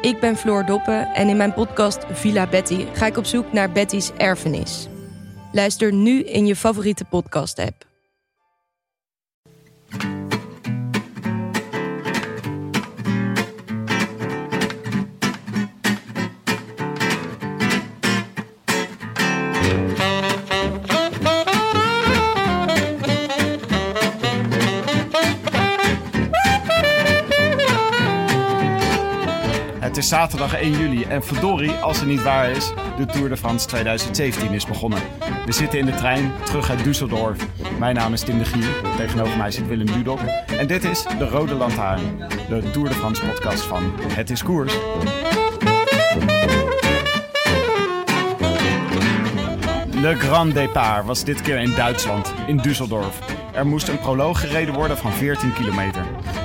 Ik ben Floor Doppen en in mijn podcast Villa Betty ga ik op zoek naar Betty's erfenis. Luister nu in je favoriete podcast-app. Is zaterdag 1 juli en verdorie, als het niet waar is, de Tour de France 2017 is begonnen. We zitten in de trein terug uit Düsseldorf. Mijn naam is Tim de Gier, tegenover mij zit Willem Dudok. En dit is De Rode Lantaarn, de Tour de France podcast van Het is Koers. Le Grand Départ was dit keer in Duitsland, in Düsseldorf. Er moest een proloog gereden worden van 14 kilometer.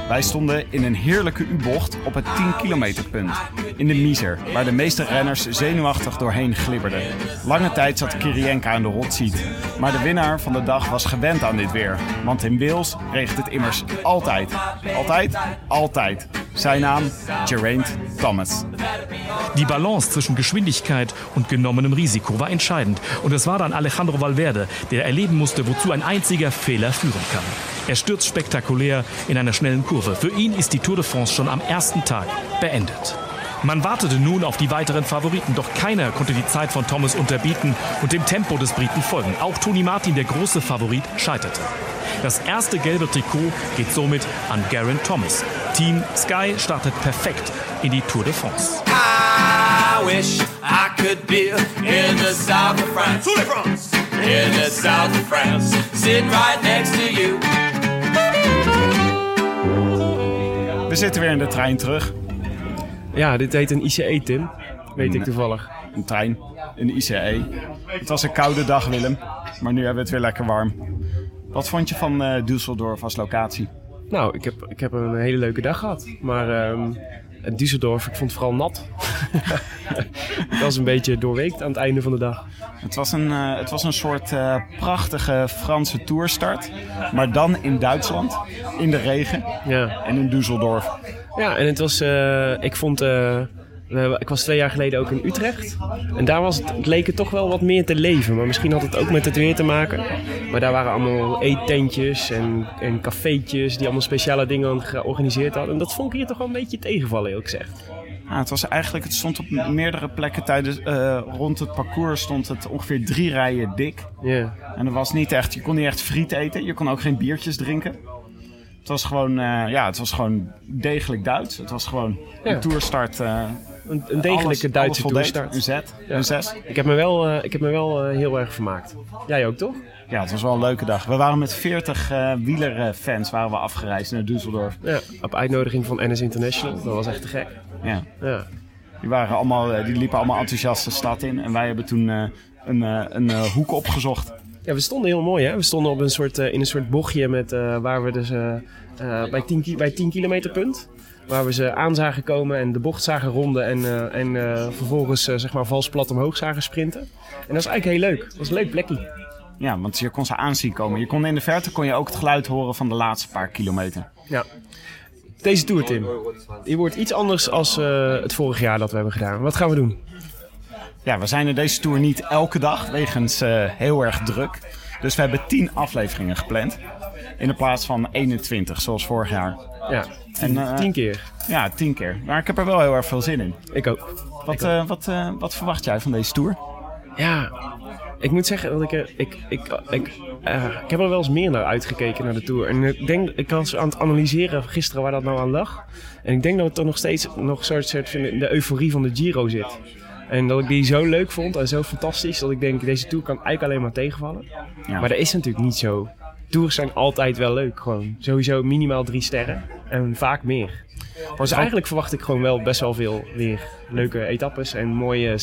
Wij stonden in een heerlijke U-bocht op het 10 kilometer punt. In de Miezer, waar de meeste renners zenuwachtig doorheen glibberden. Lange tijd zat Kirienka aan de hot seat. Maar de winnaar van de dag was gewend aan dit weer. Want in Wales regent het immers altijd. Altijd? Altijd. Naam? Geraint Thomas. Die Balance zwischen Geschwindigkeit und genommenem Risiko war entscheidend. Und es war dann Alejandro Valverde, der erleben musste, wozu ein einziger Fehler führen kann. Er stürzt spektakulär in einer schnellen Kurve. Für ihn ist die Tour de France schon am ersten Tag beendet. Man wartete nun auf die weiteren Favoriten, doch keiner konnte die Zeit von Thomas unterbieten und dem Tempo des Briten folgen. Auch Tony Martin, der große Favorit, scheiterte. Das erste gelbe Trikot geht somit an Garen Thomas. Team Sky startet perfekt in die Tour de France. I wish I could be in the south of France. In the south of France, sitting right next to you. We zitten weer in de trein terug. Ja, dit heet een ICE, Tim. Weet ik toevallig. Een trein, een ICE. Het was een koude dag, Willem. Maar nu hebben we het weer lekker warm. Wat vond je van eh Düsseldorf als locatie? Nou, ik heb, ik heb een hele leuke dag gehad. Maar ehm Düsseldorf, ik vond het vooral nat. ik was een beetje doorweekt aan het einde van de dag. Het was een, eh, het was een soort eh, prachtige Franse toerstart. Maar dan in Duitsland, in de regen Ja, en in Düsseldorf. ja en het was... eh, ik vond... we- ik was twee jaar geleden ook in Utrecht. En daar was het, het leek het toch wel wat meer te leven. Maar misschien had het ook met het weer te maken. Maar daar waren allemaal eettentjes en, en cafeetjes... die allemaal speciale dingen georganiseerd hadden. En dat vond ik hier toch wel een beetje tegenvallen, eerlijk gezegd. Ja, het was eigenlijk, het stond op meerdere plekken tijdens, eh, rond het parcours stond het ongeveer drie rijen dik. Ja. En er was niet echt, je kon niet echt friet eten, je kon ook geen biertjes drinken. Het was gewoon, eh, ja, het was gewoon degelijk Duits. Het was gewoon Ja. een toerstart. eh, Een, een degelijke alles- Duitse alles voldeed. toerstart. Een zet, Ja. een zes. Ik heb me wel, eh, ik heb me wel eh, heel erg vermaakt. Jij ook, toch? Ja, het was wel een leuke dag. We waren met 40 eh wielerfans waren we afgereisd naar Düsseldorf. Ja. Op uitnodiging van NS International. Dat was echt te gek. Ja. Ja. Die, waren allemaal, eh, die liepen allemaal enthousiast de stad in. En wij hebben toen eh, een, eh, een eh, hoek opgezocht. ja, we stonden heel mooi, hè? We stonden op een soort, eh, in een soort bochtje met, eh, waar we dus eh, eh, bij, 10 ki- bij 10 kilometer punt. Waar we ze aan zagen komen en de bocht zagen ronden. En, eh, en eh, vervolgens eh, zeg maar vals plat omhoog zagen sprinten. En dat is eigenlijk heel leuk. Dat was een leuk plekje. Ja, want je kon ze aanzien komen. Je kon in de verte kon je ook het geluid horen van de laatste paar kilometer. Ja. Deze tour, Tim. Die wordt iets anders als het vorig jaar dat we hebben gedaan. Wat gaan we doen? Ja, we zijn er deze tour niet elke dag, wegens heel erg druk. Dus we hebben tien afleveringen gepland. In de plaats van 21, zoals vorig jaar. Ja, En, eh, tien keer. Ja, tien keer. Maar ik heb er wel heel erg veel zin in. Ik ook. Wat, eh, wat, eh, wat verwacht jij van deze tour? Ja, ik moet zeggen dat ik er. Ik, ik, ik, ik heb er wel eens meer naar uitgekeken naar de tour. En ik denk, ik was aan het analyseren gisteren waar dat nou aan lag. En ik denk dat het toch nog steeds nog een soort, soort van de euforie van de Giro zit. En dat ik die zo leuk vond en zo fantastisch dat ik denk, deze tour kan eigenlijk alleen maar tegenvallen. Ja. Maar dat is natuurlijk niet zo. Tours zijn altijd wel leuk, gewoon. Sowieso minimaal drie sterren en vaak meer. Dus eigenlijk verwacht ik gewoon wel best wel veel weer leuke etappes en mooie,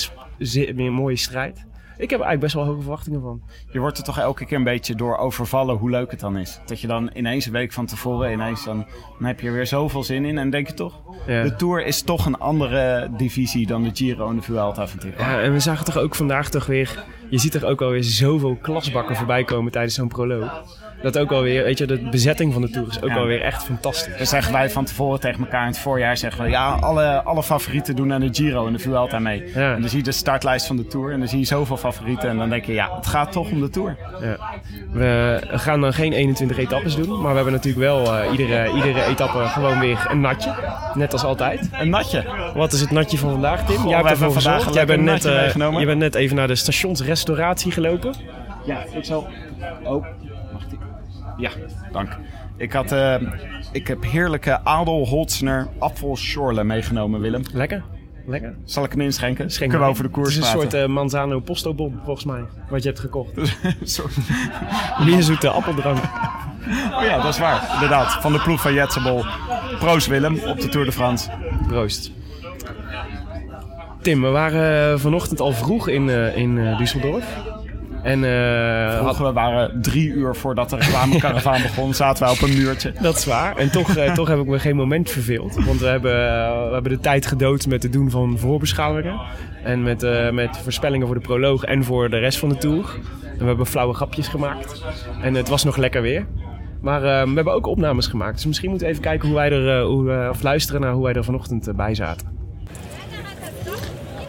meer mooie strijd. Ik heb eigenlijk best wel hoge verwachtingen van. Je wordt er toch elke keer een beetje door overvallen hoe leuk het dan is. Dat je dan ineens een week van tevoren, ineens dan, dan heb je er weer zoveel zin in. En denk je toch, Ja. de Tour is toch een andere divisie dan de Giro en de Vuelta van. Ja, en we zagen toch ook vandaag toch weer... Je ziet er ook alweer zoveel klasbakken voorbij komen tijdens zo'n proloog. Dat ook alweer, weet je, de bezetting van de Tour is ook Ja. alweer echt fantastisch. Dan zeggen wij van tevoren tegen elkaar in het voorjaar, zeggen we, ja, alle, alle favorieten doen aan de Giro en de Vuelta mee. Ja. En dan zie je de startlijst van de Tour en dan zie je zoveel favorieten. En dan denk je, ja, het gaat toch om de Tour. Ja. We gaan dan geen 21 etappes doen, maar we hebben natuurlijk wel eh, iedere, iedere etappe gewoon weer een natje. Net als altijd. Een natje. Wat is het natje van vandaag, Tim? Goh, Jij hebt ervoor vandaag gezorgd. Jij bent, net, meegenomen. je bent net even naar de stationsrestauratie gelopen. Ja, ik zal. Oh, mag die? Ja, dank. Ik, had, eh, ik heb heerlijke Adelholzner apfelschorle meegenomen, Willem. Lekker. Lekker. Zal ik hem inschenken? Schenk Kunnen we over de koers Het is een praten? soort eh, Manzano Postobon, volgens mij, wat je hebt gekocht. Meer zoete appeldrank. Oh ja, dat is waar. Inderdaad, van de ploeg van Jetsebol. Proost Willem op de Tour de France. Proost. Tim, we waren eh, vanochtend al vroeg in, eh, in Düsseldorf. En eh, Vroeger, we waren drie uur voordat de reclamekaravaan begon, zaten wij op een muurtje. dat is waar. En toch, eh, toch heb ik me geen moment verveeld. Want we hebben, eh, we hebben de tijd gedood met het doen van voorbeschouwingen. En met, eh, met voorspellingen voor de proloog en voor de rest van de tour. En we hebben flauwe grapjes gemaakt. En het was nog lekker weer. Maar eh, we hebben ook opnames gemaakt. Dus misschien moeten we even kijken hoe wij er, eh, hoe, eh, of luisteren naar hoe wij er vanochtend bij zaten.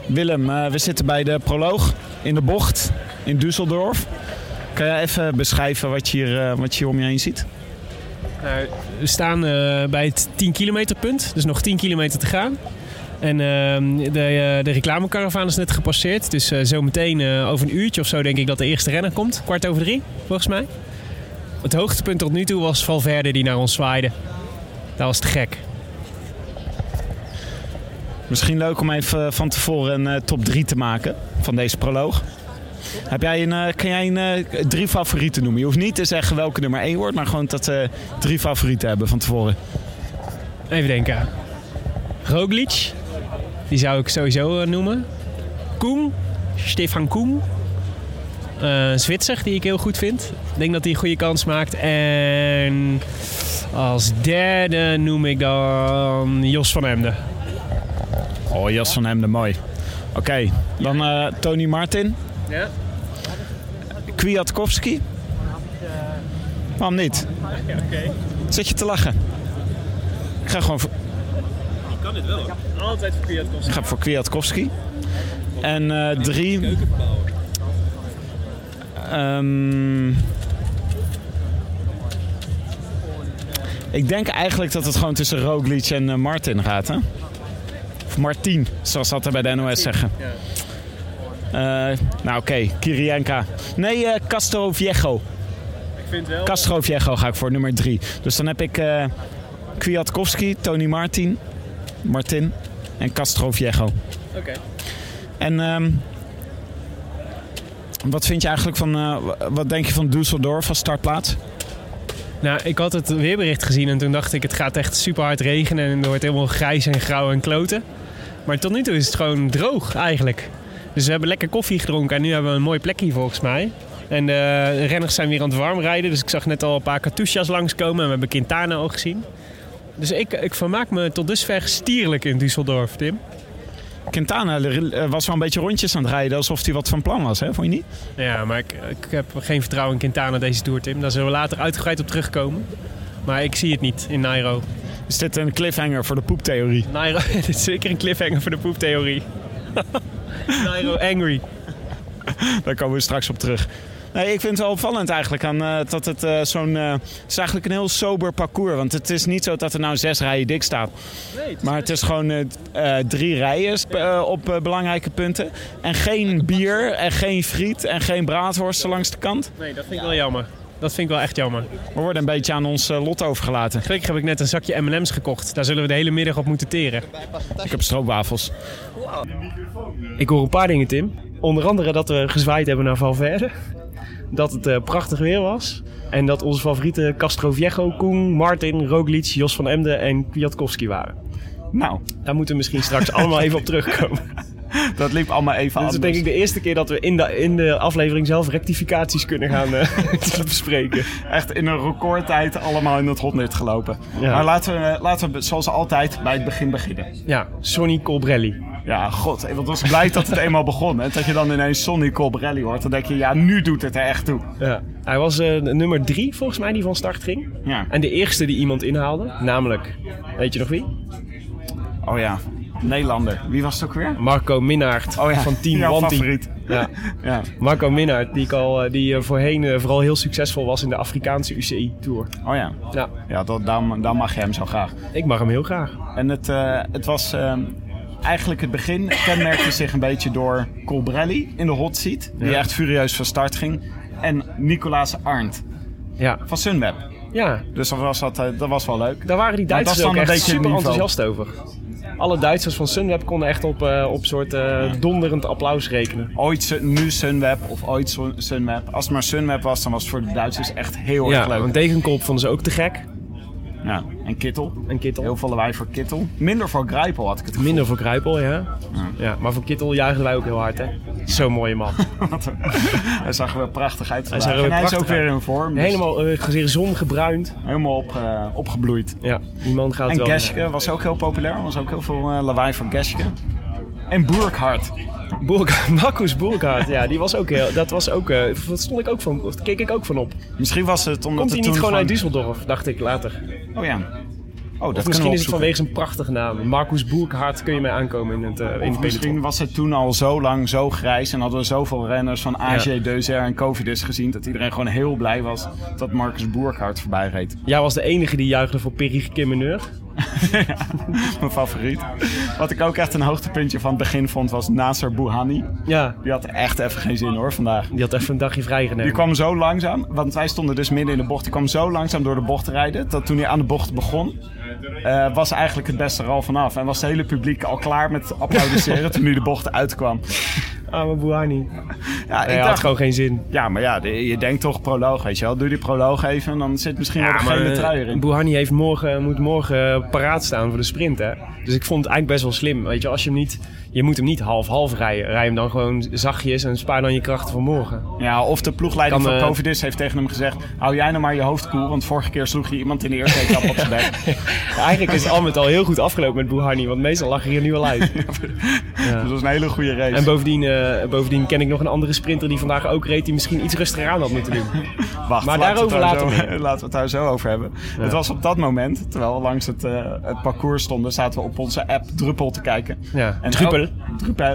Willem, we zitten bij de proloog in de bocht in Düsseldorf. Kan jij even beschrijven wat je hier, eh, wat je hier om je heen ziet? Nou, we staan eh, bij het 10 kilometer punt, dus nog 10 kilometer te gaan. En ehm, de, eh, de reclamekaravaan is net gepasseerd. Dus eh, zometeen eh, over een uurtje of zo denk ik dat de eerste renner komt. Kwart over drie, volgens mij. Het hoogtepunt tot nu toe was Valverde die naar ons zwaaide. Dat was te gek. Misschien leuk om even van tevoren een top 3 te maken van deze proloog. Heb jij een, eh, kan jij een, eh, drie favorieten noemen? Je hoeft niet te zeggen welke nummer 1 wordt, maar gewoon dat eh drie favorieten hebben van tevoren. Even denken. Roglic, die zou ik sowieso noemen. Koen, Stefan Koen. Een Zwitser die ik heel goed vind. Ik denk dat hij een goede kans maakt. En als derde noem ik dan Jos van Emden. Oh, Jas van Hemden, mooi. Oké, dan Tony Martin. Ja. Kwiatkowski. Waarom niet? Zit je te lachen? Ik ga gewoon voor, Altijd voor Kwiatkowski. ik ga voor Kwiatkowski. En eh, drie... Ehm, ik denk eigenlijk dat het gewoon tussen Roglic en eh, Martin gaat, hè? Of Martin, zoals dat er bij de NOS zeggen. Eh, nou oké, Kirienka. Nee, eh Castro Viejo. Ik vind wel... Castro Viejo ga ik voor nummer drie. Dus dan heb ik eh Kwiatkowski, Tony Martin, Martin en Castro Viejo. Oké. En ehm, wat vind je eigenlijk van, eh, wat denk je van Düsseldorf als startplaats? Nou, ik had het weerbericht gezien en toen dacht ik het gaat echt super hard regenen en het wordt helemaal grijs en grauw en kloten. Maar tot nu toe is het gewoon droog eigenlijk. Dus we hebben lekker koffie gedronken en nu hebben we een mooi plekje volgens mij. En de renners zijn weer aan het warm rijden, dus ik zag net al een paar Katusha's langskomen en we hebben Quintana al gezien. Dus ik, ik vermaak me tot dusver stierlijk in Düsseldorf, Tim. Quintana eh, was wel een beetje rondjes aan het rijden alsof hij wat van plan was, hè? vond je niet? Ja, maar ik, ik heb geen vertrouwen in Quintana deze Tour, Tim. Daar zullen we later uitgebreid op terugkomen. Maar ik zie het niet in Nairo. Is dit een cliffhanger voor de poeptheorie? Nairo, dit is zeker een cliffhanger voor de poeptheorie. Nairo angry. Daar komen we straks op terug. Nee, ik vind het wel opvallend eigenlijk aan, eh, dat het eh, zo'n... eh, het is eigenlijk een heel sober parcours. Want het is niet zo dat er nou zes rijen dik staat. maar het is gewoon drie rijen op belangrijke punten. En geen bier en geen friet en geen braadworsten langs de kant. Nee, dat vind ik wel jammer. Dat vind ik wel echt jammer. We worden een beetje aan ons eh, lot overgelaten. Gelukkig heb ik net een zakje M&M's gekocht. Daar zullen we de hele middag op moeten teren. Ik heb stroopwafels. Ik hoor een paar dingen, Tim. Onder andere dat we gezwaaid hebben naar Valverde. Dat het eh, prachtig weer was. En dat onze favorieten Castro Viejo, Koen, Martin, Roglic, Jos van Emden en Kwiatkowski waren. Nou, Daar moeten we misschien straks allemaal even op terugkomen. dat liep allemaal even Dit anders. is denk ik de eerste keer dat we in de, in de aflevering zelf rectificaties kunnen gaan eh, bespreken. Echt in een recordtijd allemaal in het honderd gelopen. Ja. Maar laten we, laten we zoals altijd bij het begin beginnen. Ja, Sonny Colbrelli. Ja, god. Ik was blij dat het eenmaal begon. Dat je dan ineens Sonny Colbrelli hoort. Dan denk je, ja, nu doet het er echt toe. Ja. Hij was eh, nummer drie volgens mij die van start ging. Ja. En de eerste die iemand inhaalde. Namelijk, weet je nog wie? Oh ja, Nederlander. Wie was het ook weer? Marco Minnaert Oh ja, van Team jouw Wanty. favoriet. Ja. Ja. Marco Minnaert, die, ik al, eh, die eh, voorheen eh, vooral heel succesvol was in de Afrikaanse UCI-tour. Oh ja. Ja, Ja, dat, dan, dan mag je hem zo graag. ik mag hem heel graag. En het, het was eh, eigenlijk het begin. kenmerkte zich een beetje door Colbrelli in de hot seat. Die Ja. echt furieus van start ging. En Nicolaas Arndt Ja, van Sunweb. ja Dus dat was, dat, dat was wel leuk. daar waren die Duitsers was ook echt super niveau. enthousiast over. Alle Duitsers van Sunweb konden echt op, eh, op soort eh, donderend applaus rekenen. Ooit nu Sunweb of ooit Sun- Sunweb. Als het maar Sunweb was, dan was het voor de Duitsers echt heel erg Ja, leuk. een degenkolp vonden ze ook te gek. Ja. En Kittel. En Kittel. Heel veel lawaai voor Kittel. Minder voor Grijpel had ik het gevoel. Minder voor Kruipel, ja. ja. Maar voor Kittel juichen wij ook heel hard, hè. Zo'n mooie man. Hij zag er weer prachtig uit vandaag. zag er en hij is ook weer in vorm. dus Helemaal uh, zongebruind. helemaal op, eh, opgebloeid. Ja, die man gaat En wel... Geske was ook heel populair. Er was ook heel veel eh, lawaai voor Geske. En Burkhardt. Marcus Burkhardt, ja, die was ook heel... Dat was ook... dat stond ik ook van... Of keek ik ook van op. Misschien was het omdat Komt hij niet gewoon uit Düsseldorf, dacht ik later. Oh ja. Oh, dat misschien is het vanwege zijn prachtige naam. Marcus Burkhardt kun je mee aankomen in het, eh in misschien peloton. was het toen al zo lang zo grijs en hadden we zoveel renners van AG, Ja. Deuzer en Covidis gezien dat iedereen gewoon heel blij was dat Marcus Burkhardt voorbij reed. Jij was de enige die juichte voor Perry Kimmeneur. Mijn favoriet. Wat ik ook echt een hoogtepuntje van het begin vond was Nasser Bouhanni. Ja, Die had echt even geen zin hoor vandaag. die had even een dagje vrijgenomen. Die kwam zo langzaam, want wij stonden dus midden in de bocht. Die kwam zo langzaam door de bocht rijden, dat toen hij aan de bocht begon, eh, was eigenlijk het beste er al vanaf. En was het hele publiek al klaar met applaudisseren toen hij de bocht uitkwam. Arme Bouhanni. Ja, Hij ik had dacht, gewoon geen zin. ja, maar ja, de- je denkt toch proloog, weet je wel. Doe die proloog even en dan zit misschien wel de gele eh, trui erin. Bouhanni heeft morgen, moet morgen paraat staan voor de sprint, hè. Dus ik vond het eigenlijk best wel slim. Weet je, als je hem niet... Je moet hem niet half-half rijden. Rij hem dan gewoon zachtjes en spaar dan je krachten voor morgen. Ja, of de ploegleider Kan, van eh, Covidis heeft tegen hem gezegd... hou jij nou maar je hoofd koel, want vorige keer sloeg je iemand in de eerste etappe op zijn bek. Ja, eigenlijk is het al met al heel goed afgelopen met Bouhanni. Want meestal lag hij er nu al uit. Dus dat was een hele goede race. En bovendien, eh, bovendien ken ik nog een andere sprinter die vandaag ook reed... die misschien iets rustiger aan had moeten doen. Wacht, Maar laten we daarover het daar later zo, meer. laten we het daar zo over hebben. Het was op dat moment, terwijl we langs het, eh, het parcours stonden... zaten we op onze app Druppel te kijken. Ja, En Druppel.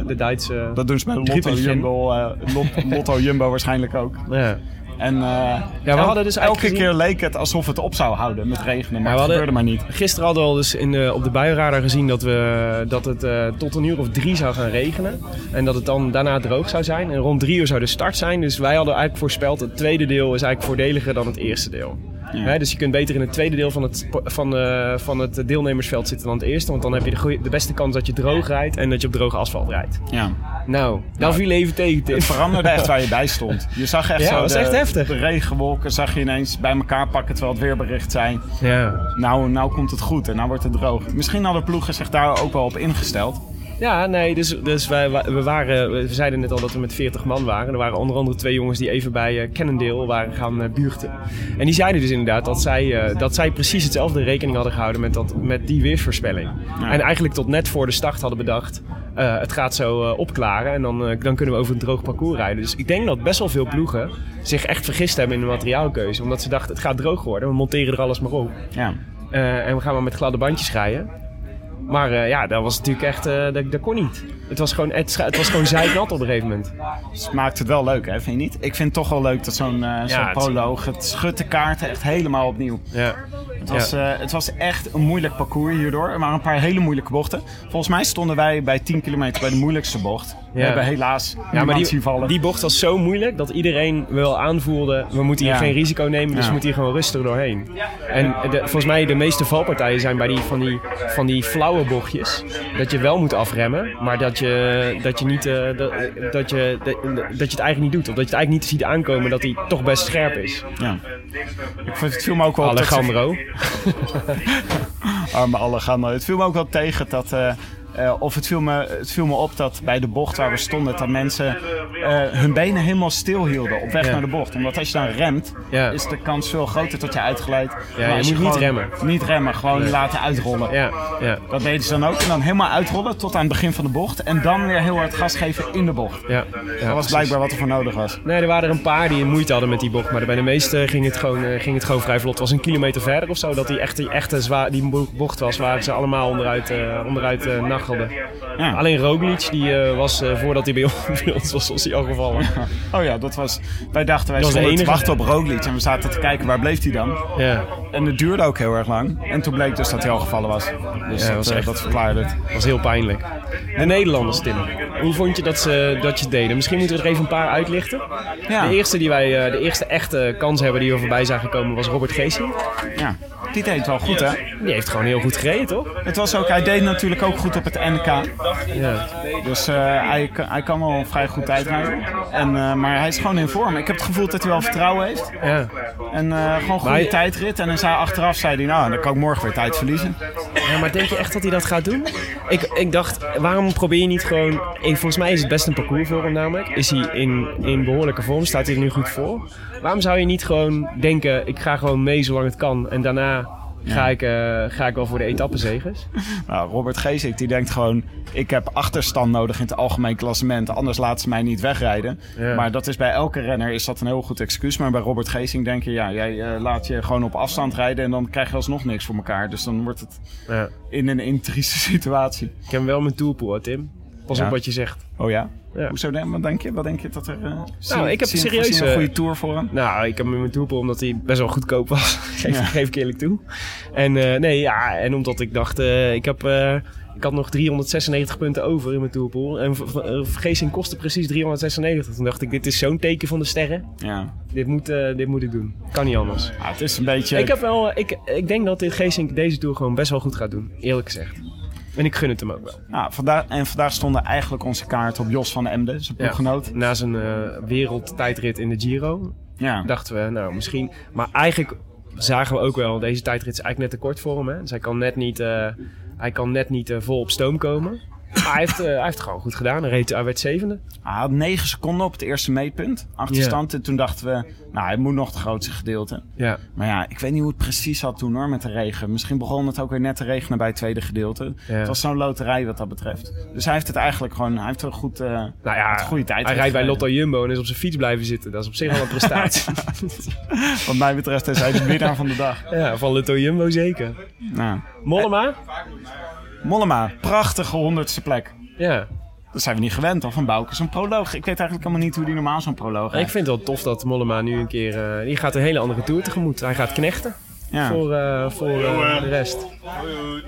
De Duitse... Dat doen ze bij Lotto. Jumbo, eh, Lot- Lotto Jumbo waarschijnlijk ook. Ja. En eh, we hadden dus elke keer leek het alsof het op zou houden met regenen, maar hadden- gebeurde maar niet. Gisteren hadden we al dus in de, op de buienradar gezien dat, we, dat het eh, tot een uur of drie zou gaan regenen. En dat het dan daarna droog zou zijn. En rond drie uur zou de start zijn. Dus wij hadden eigenlijk voorspeld het tweede deel is eigenlijk voordeliger dan het eerste deel. Hè, dus je kunt beter in het tweede deel van het, van, eh, van het deelnemersveld zitten dan het eerste. Want dan heb je de, goeie- de beste kans dat je droog rijdt en dat je op droge asfalt rijdt. Ja. Nou, dan viel even tegen Tim. Het veranderde echt waar je bij stond. Je zag echt Ja, zo dat was de, echt heftig. de regenwolken zag je ineens bij elkaar pakken terwijl het weerbericht zei. Ja. Nou, nou komt het goed en nou wordt het droog. Misschien hadden ploegen zich daar ook wel op ingesteld. Ja, nee, dus, dus wij, we, waren, we zeiden net al dat we met 40 man waren. Er waren onder andere twee jongens die even bij eh, Cannondale waren gaan eh, buurten. En die zeiden dus inderdaad dat zij, eh, dat zij precies hetzelfde rekening hadden gehouden met, dat, met die weersvoorspelling. Ja. En eigenlijk tot net voor de start hadden bedacht, het gaat zo opklaren en dan, dan kunnen we over een droog parcours rijden. Dus ik denk dat best wel veel ploegen zich echt vergist hebben in de materiaalkeuze. Omdat ze dachten, het gaat droog worden, we monteren er alles maar op. Ja. En we gaan maar met gladde bandjes rijden. Maar eh, ja, dat was natuurlijk echt, eh, dat, dat kon niet. Het was gewoon, het, was gewoon zeiknat op een gegeven moment. Het maakt het wel leuk, hè? Vind je niet? Ik vind het toch wel leuk dat zo'n eh zo'n het- proloog... Het schudt de kaarten echt helemaal opnieuw. Ja. Het was, het was echt een moeilijk parcours hierdoor. Er waren een paar hele moeilijke bochten. Volgens mij stonden wij bij 10 kilometer bij de moeilijkste bocht. We hebben helaas Ja, maar zien die, vallen. die bocht was zo moeilijk dat iedereen wel aanvoelde... we moeten hier geen risico nemen, dus we moeten hier gewoon rustig doorheen. En de, volgens mij de meeste valpartijen zijn bij die, van, die, van die flauwe bochtjes... dat je wel moet afremmen, maar dat je, dat je, niet, eh, dat, dat, je, dat, dat je het eigenlijk niet doet. Of dat je het eigenlijk niet ziet aankomen dat hij toch best scherp is. Ja. Ik vond het viel me ook wel... Alejandro. Arme Alejandro. Het viel me ook wel tegen dat... eh, eh, of het viel, me, het viel me op dat bij de bocht waar we stonden... dat mensen eh, hun benen helemaal stil hielden op weg Ja. naar de bocht. Omdat als je dan remt, Ja. is de kans veel groter dat je. Ja, Maar je moet niet remmen. Niet remmen, gewoon laten uitrollen. Ja, ja, Dat deden ze dan ook. En dan helemaal uitrollen tot aan het begin van de bocht. En dan weer heel hard gas geven in de bocht. ja. Dat was precies. blijkbaar wat er voor nodig was. Nee, er waren er een paar die moeite hadden met die bocht. Maar bij de meeste ging het gewoon, eh, ging het gewoon vrij vlot. Het was een kilometer verder of zo. Dat die echte, echte zwaar, die bo- bocht was waar ze allemaal onderuit, eh onderuit eh, Ja. Alleen Roglic, die eh, was eh, voordat hij bij ons, was, was hij al gevallen. Oh ja, dat was... Wij dachten, wij stonden te enige. wachten op Roglic. En we zaten te kijken, waar bleef hij dan? Ja, En het duurde ook heel erg lang. En toen bleek dus dat hij al gevallen was. Dus Ja, dat, was eh, echt- dat verklaarde het. dat was heel pijnlijk. De Nederlanders, Tim. Hoe vond je dat ze, dat je het deden? Misschien moeten we er even een paar uitlichten. Ja, De, eerste die wij, eh, de eerste echte kans hebben die we voorbij zagen komen was Robert Geesing. ja. Die deed het wel goed, hè? Die heeft gewoon heel goed gereden, toch? Het was ook, hij deed natuurlijk ook goed op het NK. Ja. Dus eh, hij, kan- hij kan wel vrij goed tijdrijden. En, eh, maar hij is gewoon in vorm. Ik heb het gevoel dat hij wel vertrouwen heeft. ja. En eh, gewoon goede hij- tijdrit. En dan zei, achteraf zei hij, nou, dan kan ik morgen weer tijd verliezen. Ja, maar denk je echt dat hij dat gaat doen? Ik, ik dacht, waarom probeer je niet gewoon... Volgens mij is het best een parcours voor hem namelijk. Is hij in, in behoorlijke vorm? Staat hij er nu goed voor? Waarom zou je niet gewoon denken, ik ga gewoon mee zolang het kan. En daarna ga, ik, eh, ga ik wel voor de etappenzegers? Nou, Robert Geesink die denkt gewoon... ik heb achterstand nodig in het algemeen klassement... anders laten ze mij niet wegrijden. Ja. Maar dat is bij elke renner is dat een heel goed excuus. Maar bij Robert Geesink denk je... ja, jij eh, laat je gewoon op afstand rijden... en dan krijg je alsnog niks voor elkaar. Dus dan wordt het Ja. in een intrieste situatie. Ik heb wel mijn toolpool, Tim. Pas Ja. op wat je zegt. Oh ja? Ja. Hoezo denk, wat denk je? Wat denk je dat er... zie- Nou, ik heb zie serieus, een eh, goede tour voor hem? Nou, ik heb hem in mijn omdat hij best wel goedkoop was. geef, Ja. geef ik eerlijk toe. En eh, nee, ja, en omdat ik dacht, ik heb... ik had nog 396 punten over in mijn toolpool. En Geesing kostte precies 396. Toen dacht ik, dit is zo'n teken van de sterren. Ja. Dit moet, dit moet ik doen. Kan niet anders. Ah, het is een beetje... Ik, heb wel, ik, ik denk dat dit Geesink deze tour gewoon best wel goed gaat doen. Eerlijk gezegd. En ik gun het hem ook wel. Nou, vandaag, en vandaag stonden eigenlijk onze kaart op Jos van Emden, zijn Ja. ploeggenoot. Na zijn eh, wereldtijdrit in de Giro Ja. dachten we, nou misschien. Maar eigenlijk zagen we ook wel, deze tijdrit is eigenlijk net te kort voor hem. Hè? Dus hij kan net niet, eh, hij kan net niet eh, vol op stoom komen. Maar hij heeft, eh, hij heeft het gewoon goed gedaan. Hij, reed, hij werd zevende. Hij had 9 seconden op het eerste meetpunt. Achterstand. En toen dachten we, nou, hij moet nog het grootste gedeelte. Maar ja, ik weet niet hoe het precies zat toen hoor, met de regen. Misschien begon het ook weer net te regenen bij het tweede gedeelte. Het was zo'n loterij wat dat betreft. Dus hij heeft het eigenlijk gewoon, hij heeft een goed, eh Nou ja, een goede tijd. hij rijdt bij. Lotto Jumbo en is op zijn fiets blijven zitten. Dat is op zich al een prestatie. Wat mij betreft is hij de winnaar van de dag. ja, van Lotto Jumbo zeker. Nou, Mollema? Mollema, prachtige honderdste plek. Ja. Dat zijn we niet gewend al van Bouke. Zo'n proloog. Ik weet eigenlijk helemaal niet hoe die normaal zo'n proloog Ik rijdt. vind het wel tof dat Mollema nu een keer... eh, die gaat een hele andere tour tegemoet. Hij gaat knechten Ja. voor, eh, voor eh, de rest.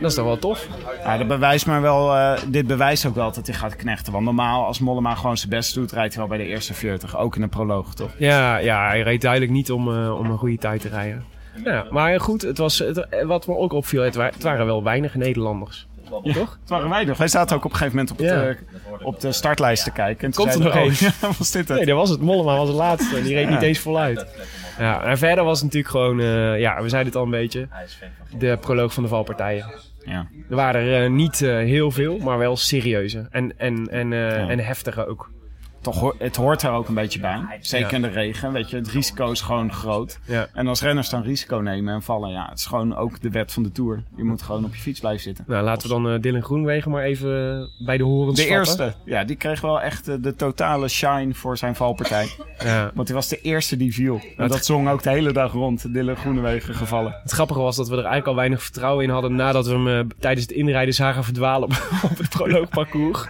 Dat is toch wel tof? Ja, dat bewijst maar wel, eh, dit bewijst ook wel dat hij gaat knechten. Want normaal, als Mollema gewoon zijn best doet, rijdt hij wel bij de eerste 40. Ook in een proloog, toch? Ja, ja hij reed duidelijk niet om, eh, om een goede tijd te rijden. Ja, maar goed, het was, het, wat me ook opviel, het, wa- het waren wel weinig Nederlanders. Toch? Het waren wij nog. Wij zaten ook op een gegeven moment op, Ja. de, op de startlijst te kijken. En toen Komt er nog één? oh, was dit het? Nee, dat was het. Mollema was het laatste. Die reed niet eens voluit. Ja, en verder was het natuurlijk gewoon, eh, ja, we zeiden het al een beetje, de proloog van de valpartijen. Ja. Er waren er eh, niet eh, heel veel, maar wel serieuze en, en, en, eh, en heftige ook. Het toch, ho- het hoort er ook een beetje bij. Zeker Ja. in de regen, weet je. Het risico is gewoon groot. Ja. En als renners dan risico nemen en vallen, ja, het is gewoon ook de wet van de Tour. Je moet gewoon op je fiets blijven zitten. Nou, laten we dan eh, Dylan Groenwegen maar even eh, bij de horens De vatten. eerste, ja, die kreeg wel echt eh, de totale shine voor zijn valpartij. Ja. Want hij was de eerste die viel. En dat zong ook de hele dag rond, Dylan Groenewegen gevallen. Het grappige was dat we er eigenlijk al weinig vertrouwen in hadden nadat we hem eh, tijdens het inrijden zagen verdwalen op, op het proloogparcours.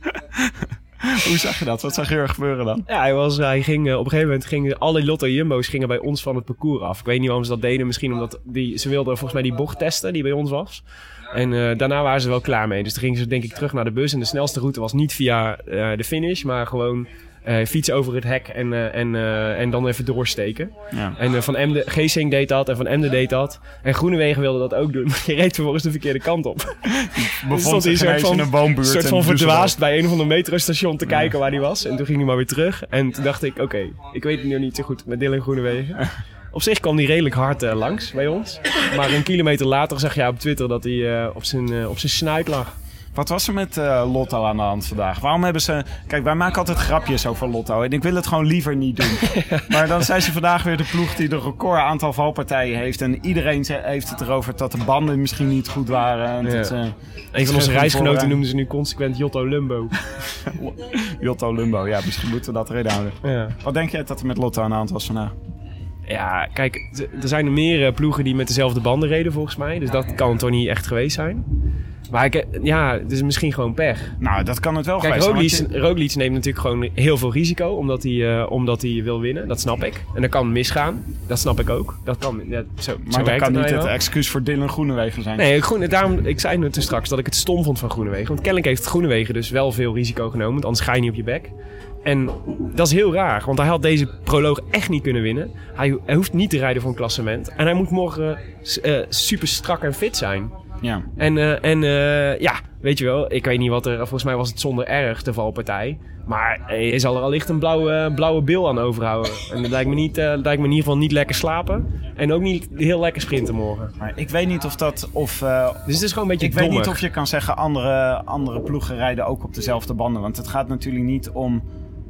Hoe zag je dat? Wat zag je er gebeuren dan? Ja, hij, was, hij ging, eh, op een gegeven moment gingen alle Lotto Jumbo's gingen bij ons van het parcours af. Ik weet niet waarom ze dat deden. Misschien omdat die, ze wilden volgens mij die bocht testen die bij ons was. En eh, daarna waren ze wel klaar mee. Dus toen gingen ze denk ik terug naar de bus. En de snelste route was niet via eh, de finish, maar gewoon eh, fietsen over het hek en, eh, en, eh, en dan even doorsteken. Ja. En Van Emden, Geesing deed dat en Van Emden deed dat. En Groenewegen wilde dat ook doen. Maar je reed vervolgens de verkeerde kant op. Bevond stond hij ineens in van- een woonbuurt. Soort van verdwaasd bij een of ander metrostation te kijken waar hij was. En toen ging hij maar weer terug. En toen dacht ik, oké, ik weet het nu niet zo goed met Dylan Groenewegen. Op zich kwam hij redelijk hard langs bij ons. Maar een kilometer later zag je op Twitter dat hij op, zijn, op zijn snuit lag. Wat was er met eh, Lotto aan de hand vandaag? Waarom hebben ze... Kijk, wij maken altijd grapjes over Lotto. En ik wil het gewoon liever niet doen. maar dan zijn ze vandaag weer de ploeg die de record aantal valpartijen heeft. En iedereen heeft het erover dat de banden misschien niet goed waren. En Ja. dat, Een van onze reisgenoten voorraad. noemden ze nu consequent Jotto Lumbo. Jotto Lumbo. Ja, misschien moeten we dat houden. Ja. Wat denk jij dat er met Lotto aan de hand was vandaag? Ja, kijk, er zijn er meer eh, ploegen die met dezelfde banden reden volgens mij. Dus dat kan toch niet echt geweest zijn. Maar ik, ja, het is misschien gewoon pech. Nou, dat kan het wel Kijk, geweest zijn, Roglic, neemt natuurlijk gewoon heel veel risico omdat hij, eh, omdat hij wil winnen. Dat snap ik. En dat kan misgaan. Dat snap ik ook. Dat kan, ja, zo, zo Maar dat kan het niet het excuus voor Dylan Groenewegen zijn. Nee, Groen, daarom, ik zei net toen straks dat ik het stom vond van Groenewegen. Want kennelijk heeft Groenewegen dus wel veel risico genomen. Want anders ga je niet op je bek. En dat is heel raar, want hij had deze proloog echt niet kunnen winnen. Hij, hij hoeft niet te rijden voor een klassement. En hij moet morgen eh, super strak en fit zijn. Ja. En, eh, en eh, ja, weet je wel, ik weet niet wat er... Volgens mij was het zonder erg, de valpartij. Maar eh, je zal er allicht een blauwe, blauwe bil aan overhouden. En dat lijkt, me niet, eh, dat lijkt me in ieder geval niet lekker slapen. En ook niet heel lekker sprinten morgen. Maar ik weet niet of dat... Of, eh, Dus het is gewoon een beetje ik weet niet of je kan zeggen andere, andere ploegen rijden ook op dezelfde banden. Want het gaat natuurlijk niet om...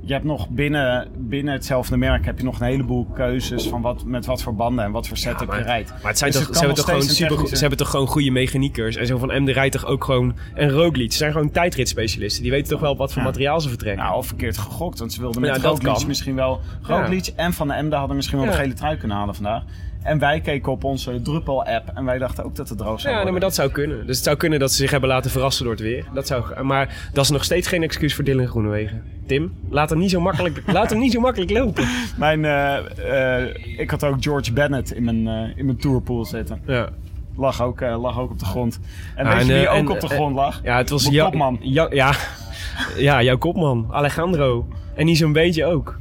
Je hebt nog binnen, binnen hetzelfde merk heb je nog een heleboel keuzes van wat, met wat voor banden en wat voor setup maar- je rijdt. Maar het zijn Dus toch, het ze, hebben toch gewoon een super, ze hebben toch gewoon goede mechaniekers. En zo van Emde rijdt toch ook gewoon... En Roglic, ze zijn gewoon tijdritspecialisten. Die weten toch wel wat voor Ja. materiaal ze vertrekken. Nou, of verkeerd gegokt. Want ze wilden met Ja, Roglic misschien wel... Roglic en Van de Emden hadden misschien wel Ja. de gele trui kunnen halen vandaag. En wij keken op onze Druppel-app en wij dachten ook dat het droog zou Ja, nee, worden. maar dat zou kunnen. Dus het zou kunnen dat ze zich hebben laten verrassen door het weer. Dat zou, maar dat is nog steeds geen excuus voor Dylan Groenewegen. Tim, laat hem niet zo makkelijk, laat hem niet zo makkelijk lopen. Mijn, eh, eh, ik had ook George Bennett in mijn, eh, in mijn tourpool zitten. Ja, Lag ook, lag ook op de grond. En Ja, weet je wie ook en, op de grond lag? ja het was Mijn jou- kopman. jou- ja, ja, jouw kopman, Alejandro. En niet zo'n beetje ook.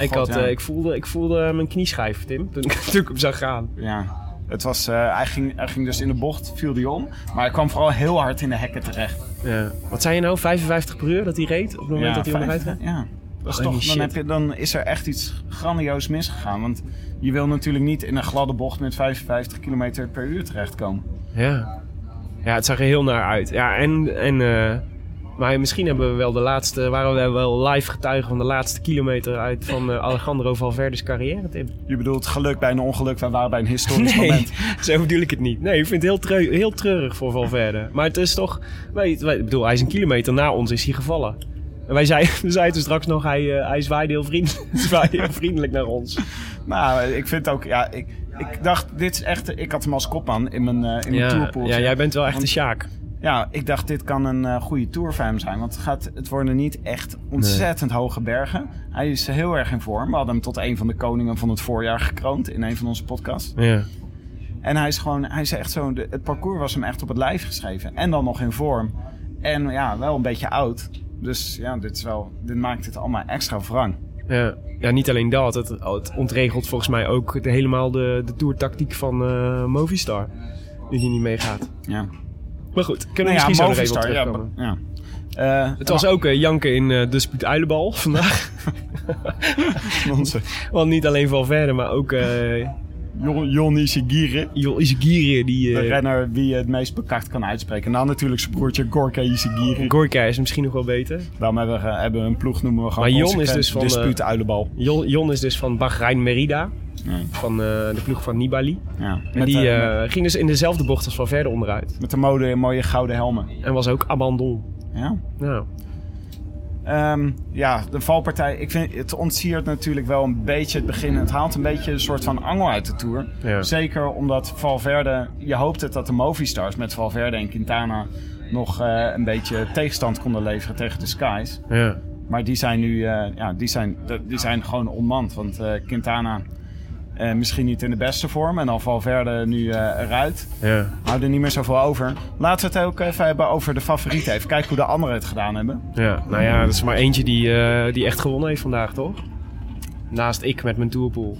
Ik, God, had, ja. eh, ik, voelde, ik voelde mijn knieschijf, Tim, toen, ik- toen ik hem zag gaan. Ja. Het was, eh, hij, ging, hij ging dus in de bocht, viel hij om. Maar hij kwam vooral heel hard in de hekken terecht. Ja. Wat zei je nou, 55 per uur dat hij reed? Op het moment ja, dat hij onderuit gaat? Ja. Dat is toch, dan, heb je, dan is er echt iets grandioos misgegaan. Want je wil natuurlijk niet in een gladde bocht met 55 km per uur terechtkomen. Ja. Ja, het zag er heel naar uit. Ja, en... en eh, maar misschien hebben we wel de laatste, waren we wel live getuigen van de laatste kilometer uit van eh, Alejandro Valverde's carrière, Tim. Je bedoelt geluk bij een ongeluk, wij waren bij een historisch Nee, moment. zo bedoel ik het niet. Nee, ik vind het heel, treu- heel treurig voor Valverde. Maar het is toch... Weet, ik bedoel, hij is een kilometer na ons is hij gevallen. En wij zeiden, we zeiden toen straks nog, hij, eh, hij zwaaide heel, vriend, zwaaide heel vriendelijk naar ons. Nou, ik vind ook, ja, ik, ik dacht, dit is echt, ik had hem als kopman in mijn, eh in mijn Ja, tourpool. ja, jij bent wel echt een Sjaak. Ja, ik dacht, dit kan een eh, goede tour voor hem zijn. Want het, gaat, het worden niet echt ontzettend hoge bergen. Hij is heel erg in vorm. We hadden hem tot een van de koningen van het voorjaar gekroond in een van onze podcasts. Ja. En hij is gewoon, hij is echt zo, de- het parcours was hem echt op het lijf geschreven. En dan nog in vorm. En ja, wel een beetje oud. Dus ja, dit, is wel, dit maakt het allemaal extra wrang. Ja. ja, niet alleen dat. Het, het ontregelt volgens mij ook de, helemaal de, de tourtactiek van eh, Movistar. Nu die niet meegaat. Ja. Maar goed, kunnen we Nou misschien ja, zo nog even op ja. ja. Eh, Het was ook eh, janken in eh, de Spuut Uilenbal vandaag. onze. Want niet alleen Valverde, maar ook... eh, Jon, Ishigiri, die... De eh, renner wie je het meest bekakt kan uitspreken. En dan natuurlijk zijn broertje Gorka Ishigiri. Gorka is misschien nog wel beter. Daarom hebben we, hebben we een ploeg noemen we gewoon Maar Jon is dus van, Dispuut uilenbal. Jon, Jon is dus van Bahrein Merida. Ja. Van eh, de ploeg van Nibali. Ja. En die eh, eh, ging dus in dezelfde bocht als van verder onderuit. met de mode mooie gouden helmen. En was ook abandon. Ja. Nou, Ehm, ja, de valpartij. Ik vind het ontsiert natuurlijk wel een beetje het begin. Het haalt een beetje een soort van angel uit de tour. Ja. Zeker omdat Valverde. Je hoopt het dat de Movistars met Valverde en Quintana nog een beetje tegenstand konden leveren tegen de Skies. ja. Maar die zijn nu ja, die zijn, die zijn gewoon onmand. Want Quintana eh, misschien niet in de beste vorm. En dan Valverde nu eh, eruit. ja. Houden er niet meer zoveel over. Laten we het ook even hebben over de favorieten. Even kijken hoe de anderen het gedaan hebben. Ja, nou ja, dat is maar eentje die, eh, die echt gewonnen heeft vandaag, toch? Naast ik met mijn tourpool.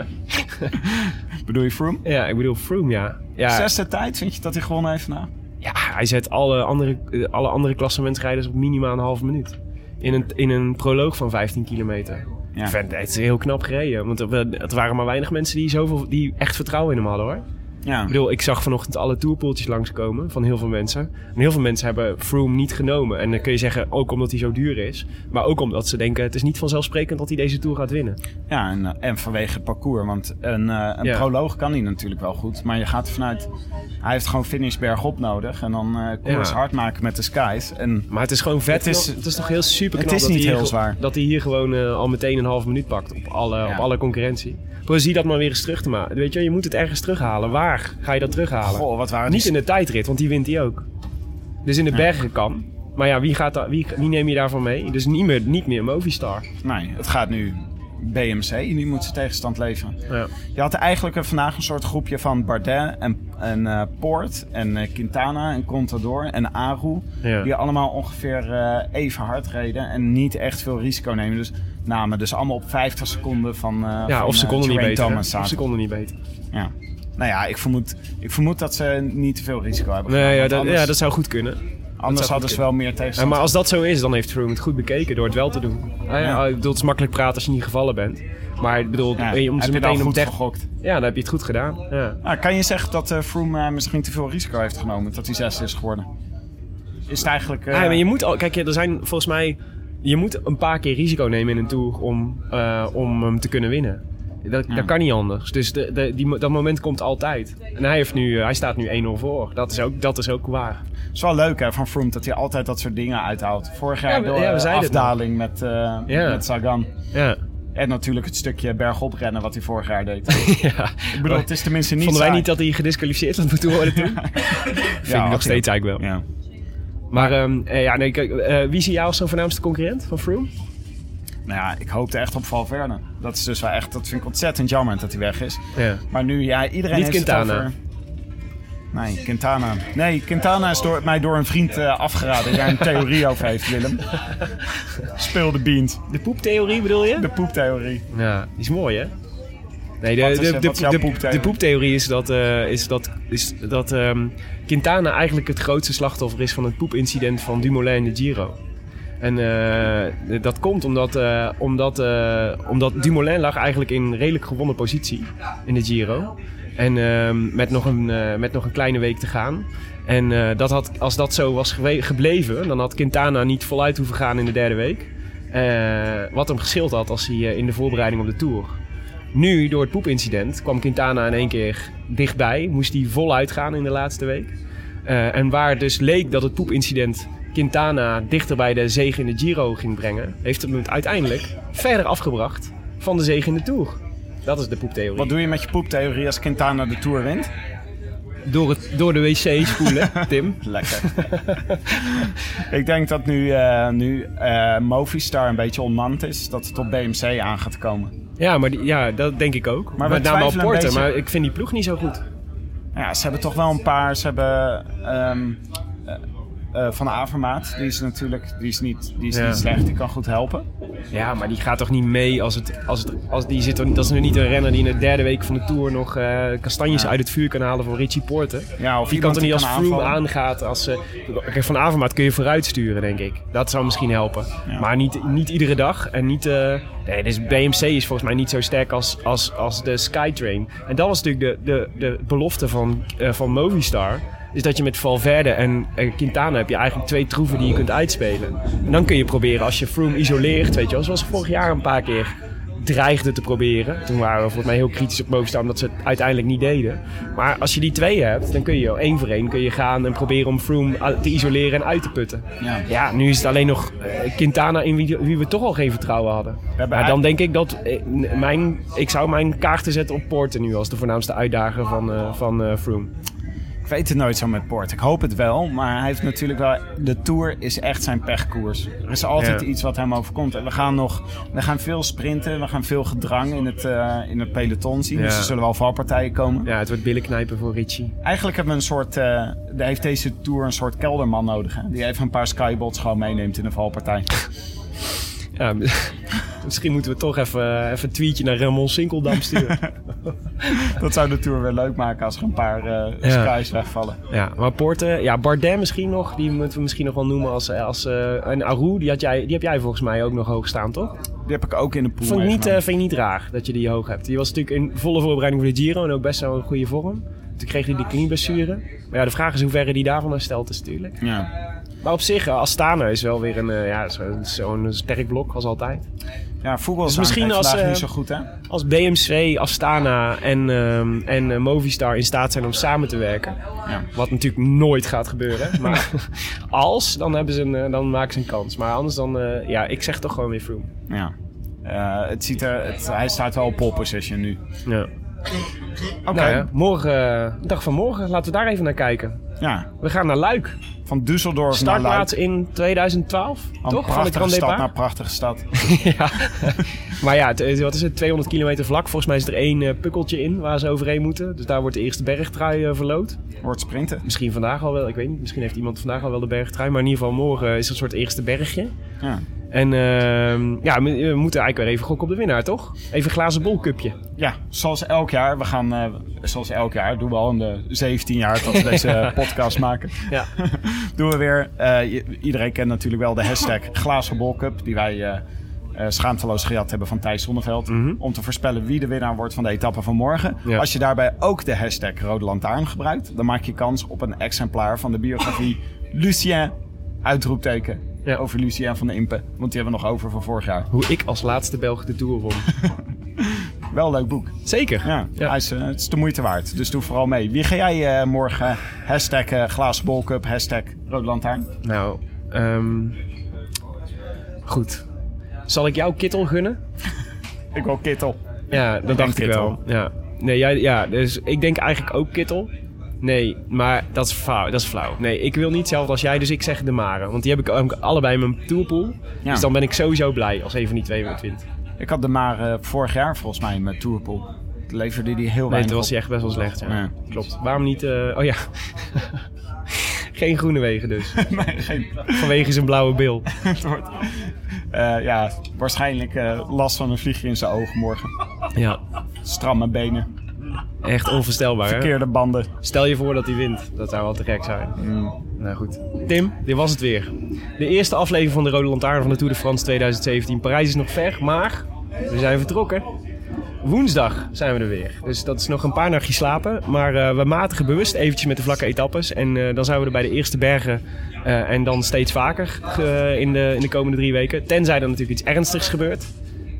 Bedoel je Froome? Ja, ik bedoel Froome, ja. ja. Zesde tijd, vind je dat hij gewonnen heeft vandaag? Ja, hij zet alle andere, alle andere klassementsrijders op minimaal een halve minuut. In een, in een proloog van 15 kilometer. Ja. Ik vind het is heel knap gereden. Want het waren maar weinig mensen die, zoveel, die echt vertrouwen in hem hadden hoor. Ja. Ik bedoel, ik zag vanochtend alle tourpoeltjes langskomen van heel veel mensen. En heel veel mensen hebben Froome niet genomen. En dan kun je zeggen, ook omdat hij zo duur is. Maar ook omdat ze denken, het is niet vanzelfsprekend dat hij deze Tour gaat winnen. Ja, en, eh, en vanwege het parcours. Want een, eh, een Ja. proloog kan hij natuurlijk wel goed. Maar je gaat vanuit... Hij heeft gewoon finish bergop nodig. En dan eh koers Ja. hard maken met de skies. En Maar het is gewoon vet. Het is- Het is, toch heel super het knap is dat, niet hij hier, heel ge- zwaar. dat hij hier gewoon al meteen een half minuut pakt op alle, Ja. op alle concurrentie. Zie dat maar weer eens terug te maken. Weet je, je moet het ergens terughalen. Waar ga je dat terughalen? goh, wat waren Niet die... in de tijdrit, want die wint hij ook. Dus in de bergen kan. Maar ja, wie, gaat wie, wie neem je daarvan mee? Dus niet meer, niet meer Movistar. Nee, het gaat nu BMC. Die moet zijn tegenstand leveren. Ja. Je had eigenlijk vandaag een soort groepje van Bardet en, en eh, Poort en eh, Quintana en Contador en Aru. Ja. Die allemaal ongeveer eh, even hard reden en niet echt veel risico nemen. Dus namen dus allemaal op 50 seconden van Ja, van, of seconden niet beter. Thomas Of seconden niet beter. Ja. Nou ja, ik vermoed, ik vermoed dat ze niet te veel risico hebben. Nee, gedaan, ja, dat, anders, ja, dat zou goed kunnen. anders hadden ze wel meer Ja, tegenstand. maar als dat zo is, dan heeft Froome het goed bekeken door het wel te doen. Ja, ja, ik bedoel, het is makkelijk praten als je niet gevallen bent. Maar ik bedoel, ja, eh, om ze meteen op goed 30... gegokt? Ja, dan heb je het goed gedaan. Ja. Nou, kan je zeggen dat eh Froome eh, misschien te veel risico heeft genomen? Dat hij zesde is geworden? Is het eigenlijk... Ja, maar je moet al, kijk, er zijn volgens mij, je moet een paar keer risico nemen in een tour om, om hem te kunnen winnen. Dat, Ja. dat kan niet anders. Dus de, de, die, dat moment komt altijd. En hij, heeft nu, eh, hij staat nu 1-0 voor. Dat is, ook, dat is ook waar. Het is wel leuk hè, van Froome dat hij altijd dat soort dingen uithaalt. Vorig jaar Ja, door ja, we eh, zeiden het afdaling met, eh, Ja. met Sagan. Ja. En natuurlijk het stukje bergop rennen wat hij vorig jaar deed. ja. Ik bedoel, het is tenminste niet Vonden wij saai. niet dat hij gedisqualificeerd had moeten worden toen? Vind ik nog steeds eigenlijk wel. Ja. Maar ehm, eh, ja, nee, kijk, eh, wie zie jij als zo'n voornaamste concurrent van Froome? Nou ja, ik hoopte echt op Valverde. Dat is dus wel echt, dat vind ik ontzettend jammer dat hij weg is. Ja. Maar nu, ja, iedereen Niet heeft Quintana. het over... Nee, Quintana. Nee, Quintana is door, mij door een vriend eh, afgeraden. Daar een theorie over heeft, Willem. Speel de beans. De poeptheorie bedoel je? De poeptheorie. Ja, die is mooi hè? Nee, de, is, de, eh, de, de, poeptheorie? de poeptheorie is dat, eh, is dat, is dat ehm, Quintana eigenlijk het grootste slachtoffer is van het poepincident van Dumoulin in de Giro. En eh, dat komt omdat, eh, omdat, eh, omdat Dumoulin lag eigenlijk in redelijk gewonnen positie in de Giro. En ehm, met, nog een, met nog een kleine week te gaan. En dat had, als dat zo was gebleven, dan had Quintana niet voluit hoeven gaan in de derde week. Wat hem geschild had als hij in de voorbereiding op de Tour. Nu, door het poepincident, kwam Quintana in één keer dichtbij. Moest hij voluit gaan in de laatste week. En waar het dus leek dat het poepincident Quintana dichter bij de zege in de Giro ging brengen... heeft het hem uiteindelijk verder afgebracht van de zege in de Tour. Dat is de poeptheorie. Wat doe je met je poeptheorie als Quintana de Tour wint? Door, het, door de wc spoelen, Tim. Lekker. ik denk dat nu, eh, nu eh, Movistar een beetje onmand is, dat het op BMC aan gaat komen. Ja, maar die- ja, dat denk ik ook. Maar Met name op Porter, beetje. maar ik vind die ploeg niet zo goed. Ja, ze hebben toch wel een paar. Ze hebben ehm, eh, Van Avermaat, die is natuurlijk die is niet, die is Ja. niet slecht, die kan goed helpen. Ja, maar die gaat toch niet mee als het. Als het als die zit, toch- dat is nu niet een renner die in de derde week van de tour nog eh, kastanjes Ja. uit het vuur kan halen voor Richie Porte. Ja, of die kan toch niet als Froome aangaat. Als, eh, kijk, van Avermaat kun je vooruit sturen, denk ik. Dat zou misschien helpen. Ja. Maar niet, niet iedere dag. En niet. nee, dus BMC is volgens mij niet zo sterk als, als, als de Skytrain. En dat was natuurlijk de, de, de belofte van, van Movistar. Is dat je met Valverde en Quintana heb je eigenlijk twee troeven die je kunt uitspelen. En dan kun je proberen als je Froome isoleert, weet je wel. Zoals vorig jaar een paar keer dreigde te proberen. Toen waren we volgens mij heel kritisch op Movistar omdat ze het uiteindelijk niet deden. Maar als je die twee hebt, dan kun je één voor één kun je gaan en proberen om Froome te isoleren en uit te putten. Ja. Ja, nu is het alleen nog eh, Quintana in wie, wie we toch al geen vertrouwen hadden. Maar dan eigenlijk- denk ik dat eh, mijn, ik zou mijn kaarten zetten op Porter nu als de voornaamste uitdager van, eh van Froome. Ik weet het nooit zo met Poort. Ik hoop het wel, maar hij heeft natuurlijk wel... De Tour is echt zijn pechkoers. Er is altijd Ja. iets wat hem overkomt. En we gaan nog... We gaan veel sprinten. We gaan veel gedrang in het, eh, in het peloton zien. Ja. Dus er zullen wel valpartijen komen. Ja, het wordt billen knijpen voor Richie. Eigenlijk hebben we een soort... de- heeft deze Tour een soort kelderman nodig. Hè? Die even een paar skybots gewoon meeneemt in een valpartij. Ja, misschien moeten we toch even, even een tweetje naar Ramon Sinkeldam sturen. Dat zou de Tour weer leuk maken als er een paar eh Ja. skies wegvallen. ja, maar ja, Bardet misschien nog. Die moeten we misschien nog wel noemen als... als eh, en Aru, die, had jij, die heb jij volgens mij ook nog hoog staan, toch? Die heb ik ook in de pool Vond ik, niet, eh, vind ik niet raar dat je die hoog hebt. Die was natuurlijk in volle voorbereiding voor de Giro en ook best wel in goede vorm. Toen kreeg hij die knieblessure. Maar ja, de vraag is hoe ver hij daarvan hersteld is natuurlijk. Ja. Maar op zich, eh, Astana is wel weer een, eh, ja, zo- zo'n sterk blok als altijd. Ja, Vogel Dus is misschien misschien als, vandaag eh, niet zo goed, hè? Als BMC, Astana en, ehm, en Movistar in staat zijn om samen te werken. Ja. Wat natuurlijk nooit gaat gebeuren. Maar als, dan, hebben ze een, dan maken ze een kans. Maar anders dan, ja, ik zeg toch gewoon weer Froome. Ja. Het ziet er, het, hij staat wel op pole position nu. Ja. Oké. Nou morgen, dag van morgen, laten we daar even naar kijken. Ja, We gaan naar Luik. Van Düsseldorf naar Startplaats in 2012, Een toch? Van de prachtige stad naar prachtige stad. ja. maar ja, het- wat is het? 200 kilometer vlak. Volgens mij is er één eh, pukkeltje in waar ze overheen moeten. Dus daar wordt de eerste bergtrui eh, verloot. Wordt sprinten. Misschien vandaag al wel, ik weet niet. Misschien heeft iemand vandaag al wel de bergtrui. Maar in ieder geval morgen is er een soort eerste bergje. Ja. En ehm, ja, we, we moeten eigenlijk weer even gokken op de winnaar, toch? Even een glazen bolcupje. ja, zoals elk jaar. We gaan, eh, zoals elk jaar, doen we al in de 17 jaar dat we deze podcast maken. Ja. doen we weer. eh, iedereen kent natuurlijk wel de hashtag Glazen Bol Cup. Die wij eh eh, schaamteloos gejat hebben van Thijs Zonneveld. Om te voorspellen wie de winnaar wordt van de etappe van morgen. Ja. Als je daarbij ook de hashtag Rode Lantaarn gebruikt. Dan maak je kans op een exemplaar van de biografie Lucien. Uitroepteken. Ja. Over Lucien van de Impe. Want die hebben we nog over van vorig jaar. Hoe ik als laatste Belg de Tour won. Wel een leuk boek. Zeker. Ja, Ja. Hij is, eh, het is de moeite waard. Dus doe vooral mee. Wie ga jij eh, morgen? Hashtag eh, glazen bolcup, hashtag rode lantaarn. Nou, ehm, goed. Zal ik jou Kittel gunnen? Ik wil Kittel. Ja, dat dacht ik Kittel. wel. Ja. Nee, jij, ja, dus ik denk eigenlijk ook Kittel. Nee, maar dat is flauw. Dat is flauw. Nee, ik wil niet hetzelfde als jij, dus ik zeg de Mare. Want die heb ik ook allebei in mijn tourpool. Ja. Dus dan ben ik sowieso blij als een van die twee wint. Ik had de maar eh, vorig jaar volgens mij met Tourpool. Leverde die heel Nee, weinig toen was hij echt best wel slecht. Ja. Ja. Klopt. Waarom niet... eh, oh ja. Geen groene wegen dus. Nee, geen Vanwege zijn blauwe bil. Eh, ja, waarschijnlijk last van een vliegje in zijn ogen morgen. Ja. Stramme benen, Echt onvoorstelbaar, hè? verkeerde banden. Stel je voor dat hij wint. Dat zou wel te gek zijn. Nou goed. Tim, dit was het weer. De eerste aflevering van de Rode Lantaarn van de Tour de France 2017. Parijs is nog ver, maar we zijn vertrokken. Woensdag zijn we er weer. Dus dat is nog een paar nachtjes slapen. Maar eh, we matigen bewust eventjes met de vlakke etappes. En eh, dan zijn we er bij de eerste bergen. eh, en dan steeds vaker in, de, in de komende drie weken. Tenzij er natuurlijk iets ernstigs gebeurt.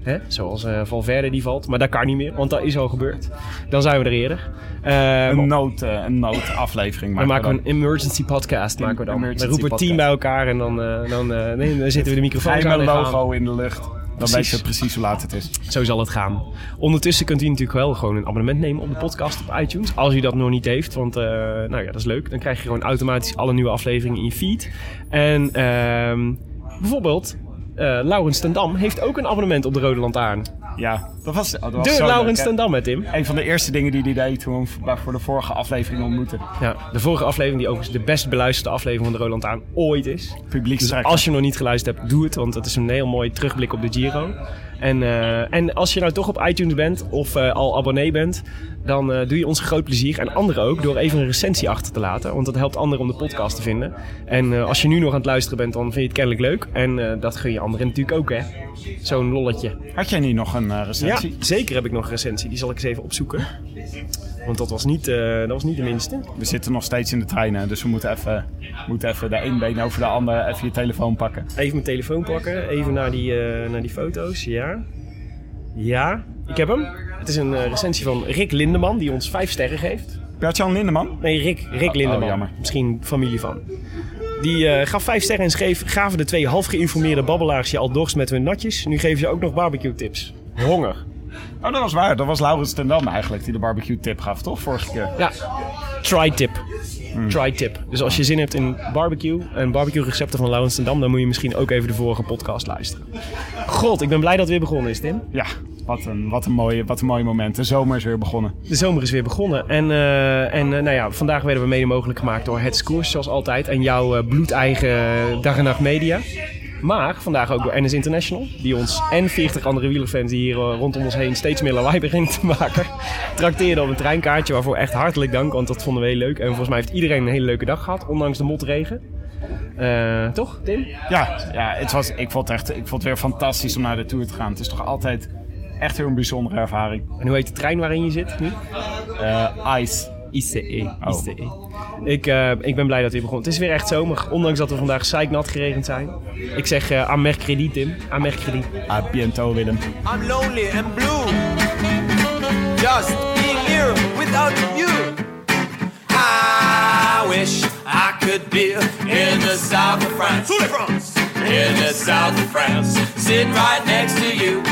Hè? Zoals eh Valverde die valt. Maar dat kan niet meer, want dat is al gebeurd. Dan zijn we er eerder. Eh, Een, nood, eh, een noodaflevering maken we dan. een emergency podcast. Maken we dan. emergency Dan roepen we team bij elkaar en dan, eh, dan, nee, dan zetten we de microfoons aan. Geheime en gaan we. logo in de lucht. Dan weet je precies hoe laat het is. Zo zal het gaan. Ondertussen kunt u natuurlijk wel gewoon een abonnement nemen op de podcast op iTunes. Als u dat nog niet heeft, want nou ja, dat is leuk. Dan krijg je gewoon automatisch alle nieuwe afleveringen in je feed. En ehm, bijvoorbeeld, Laurens ten Dam heeft ook een abonnement op de Rode Lantaarn. Ja, dat was, dat was De Laurens ten Dam met Tim. Een van de eerste dingen die hij deed toen we voor de vorige aflevering ontmoetten. Ja, de vorige aflevering, die overigens de best beluisterde aflevering van de Roland aan ooit is. Publiek Dus als je nog niet geluisterd hebt, doe het. Want het is een heel mooi terugblik op de Giro. En, eh, en als je nou toch op iTunes bent of eh, al abonnee bent, dan eh, doe je ons een groot plezier. En anderen ook, door even een recensie achter te laten. Want dat helpt anderen om de podcast te vinden. En als je nu nog aan het luisteren bent, dan vind je het kennelijk leuk. En dat gun je anderen natuurlijk ook, hè. Zo'n lolletje. Had jij niet nog een recensie? Ja, zeker heb ik nog een recensie. Die zal ik eens even opzoeken. Want dat was niet, eh, dat was niet de minste. We zitten nog steeds in de treinen, dus we moeten even, moeten even de een been over de ander even je telefoon pakken. Even mijn telefoon pakken. Even naar die, eh, naar die foto's. Ja. Ja, ik heb hem. Het is een eh, recensie van Rick Lindeman, die ons vijf sterren geeft. Bert-Jan Lindeman? Nee, Rick, Rick Lindeman. oh, jammer. Misschien familie van. Die gaf vijf sterren en schreef... Gaven de twee half geïnformeerde babbelaars je al dorst met hun natjes. Nu geven ze ook nog barbecue tips. Honger. Oh, dat was waar. Dat was Laurens ten Dam eigenlijk die de barbecue tip gaf, toch? Vorige keer. Ja, try-tip. Try-tip. Dus als je zin hebt in barbecue en barbecue recepten van Laurens ten Dam... dan moet je misschien ook even de vorige podcast luisteren. God, ik ben blij dat het weer begonnen is, Tim. Ja, wat een, wat een, mooie, wat een mooie moment. De zomer is weer begonnen. De zomer is weer begonnen. En, eh, en eh, nou ja, vandaag werden we mede mogelijk gemaakt door Het Koers, zoals altijd. En jouw eh, bloedeigen Dag en Nacht Media. Maar vandaag ook door NS International. Die ons en 40 andere wielerfans die hier eh, rondom ons heen steeds meer lawaai beginnen te maken. Trakteerden op een treinkaartje. Waarvoor echt hartelijk dank, want dat vonden we heel leuk. En volgens mij heeft iedereen een hele leuke dag gehad, ondanks de motregen. Eh, toch, Tim? Ja, ja het was, ik, vond het echt, ik vond het weer fantastisch om naar de Tour te gaan. Het is toch altijd echt heel een bijzondere ervaring. En hoe heet de trein waarin je zit nu? Eh, Ice. ICE. Oh. ICE. Ik, eh, ik ben blij dat het weer begon. Het is weer echt zomer, ondanks dat we vandaag zeiknat geregend zijn. Ik zeg uh, aan mercredi, Tim. Aan mercredi. A biento, Willem. I'm lonely and blue. Just being here without you. I wish I could be in the south of France. In the south of France. Sitting right next to you.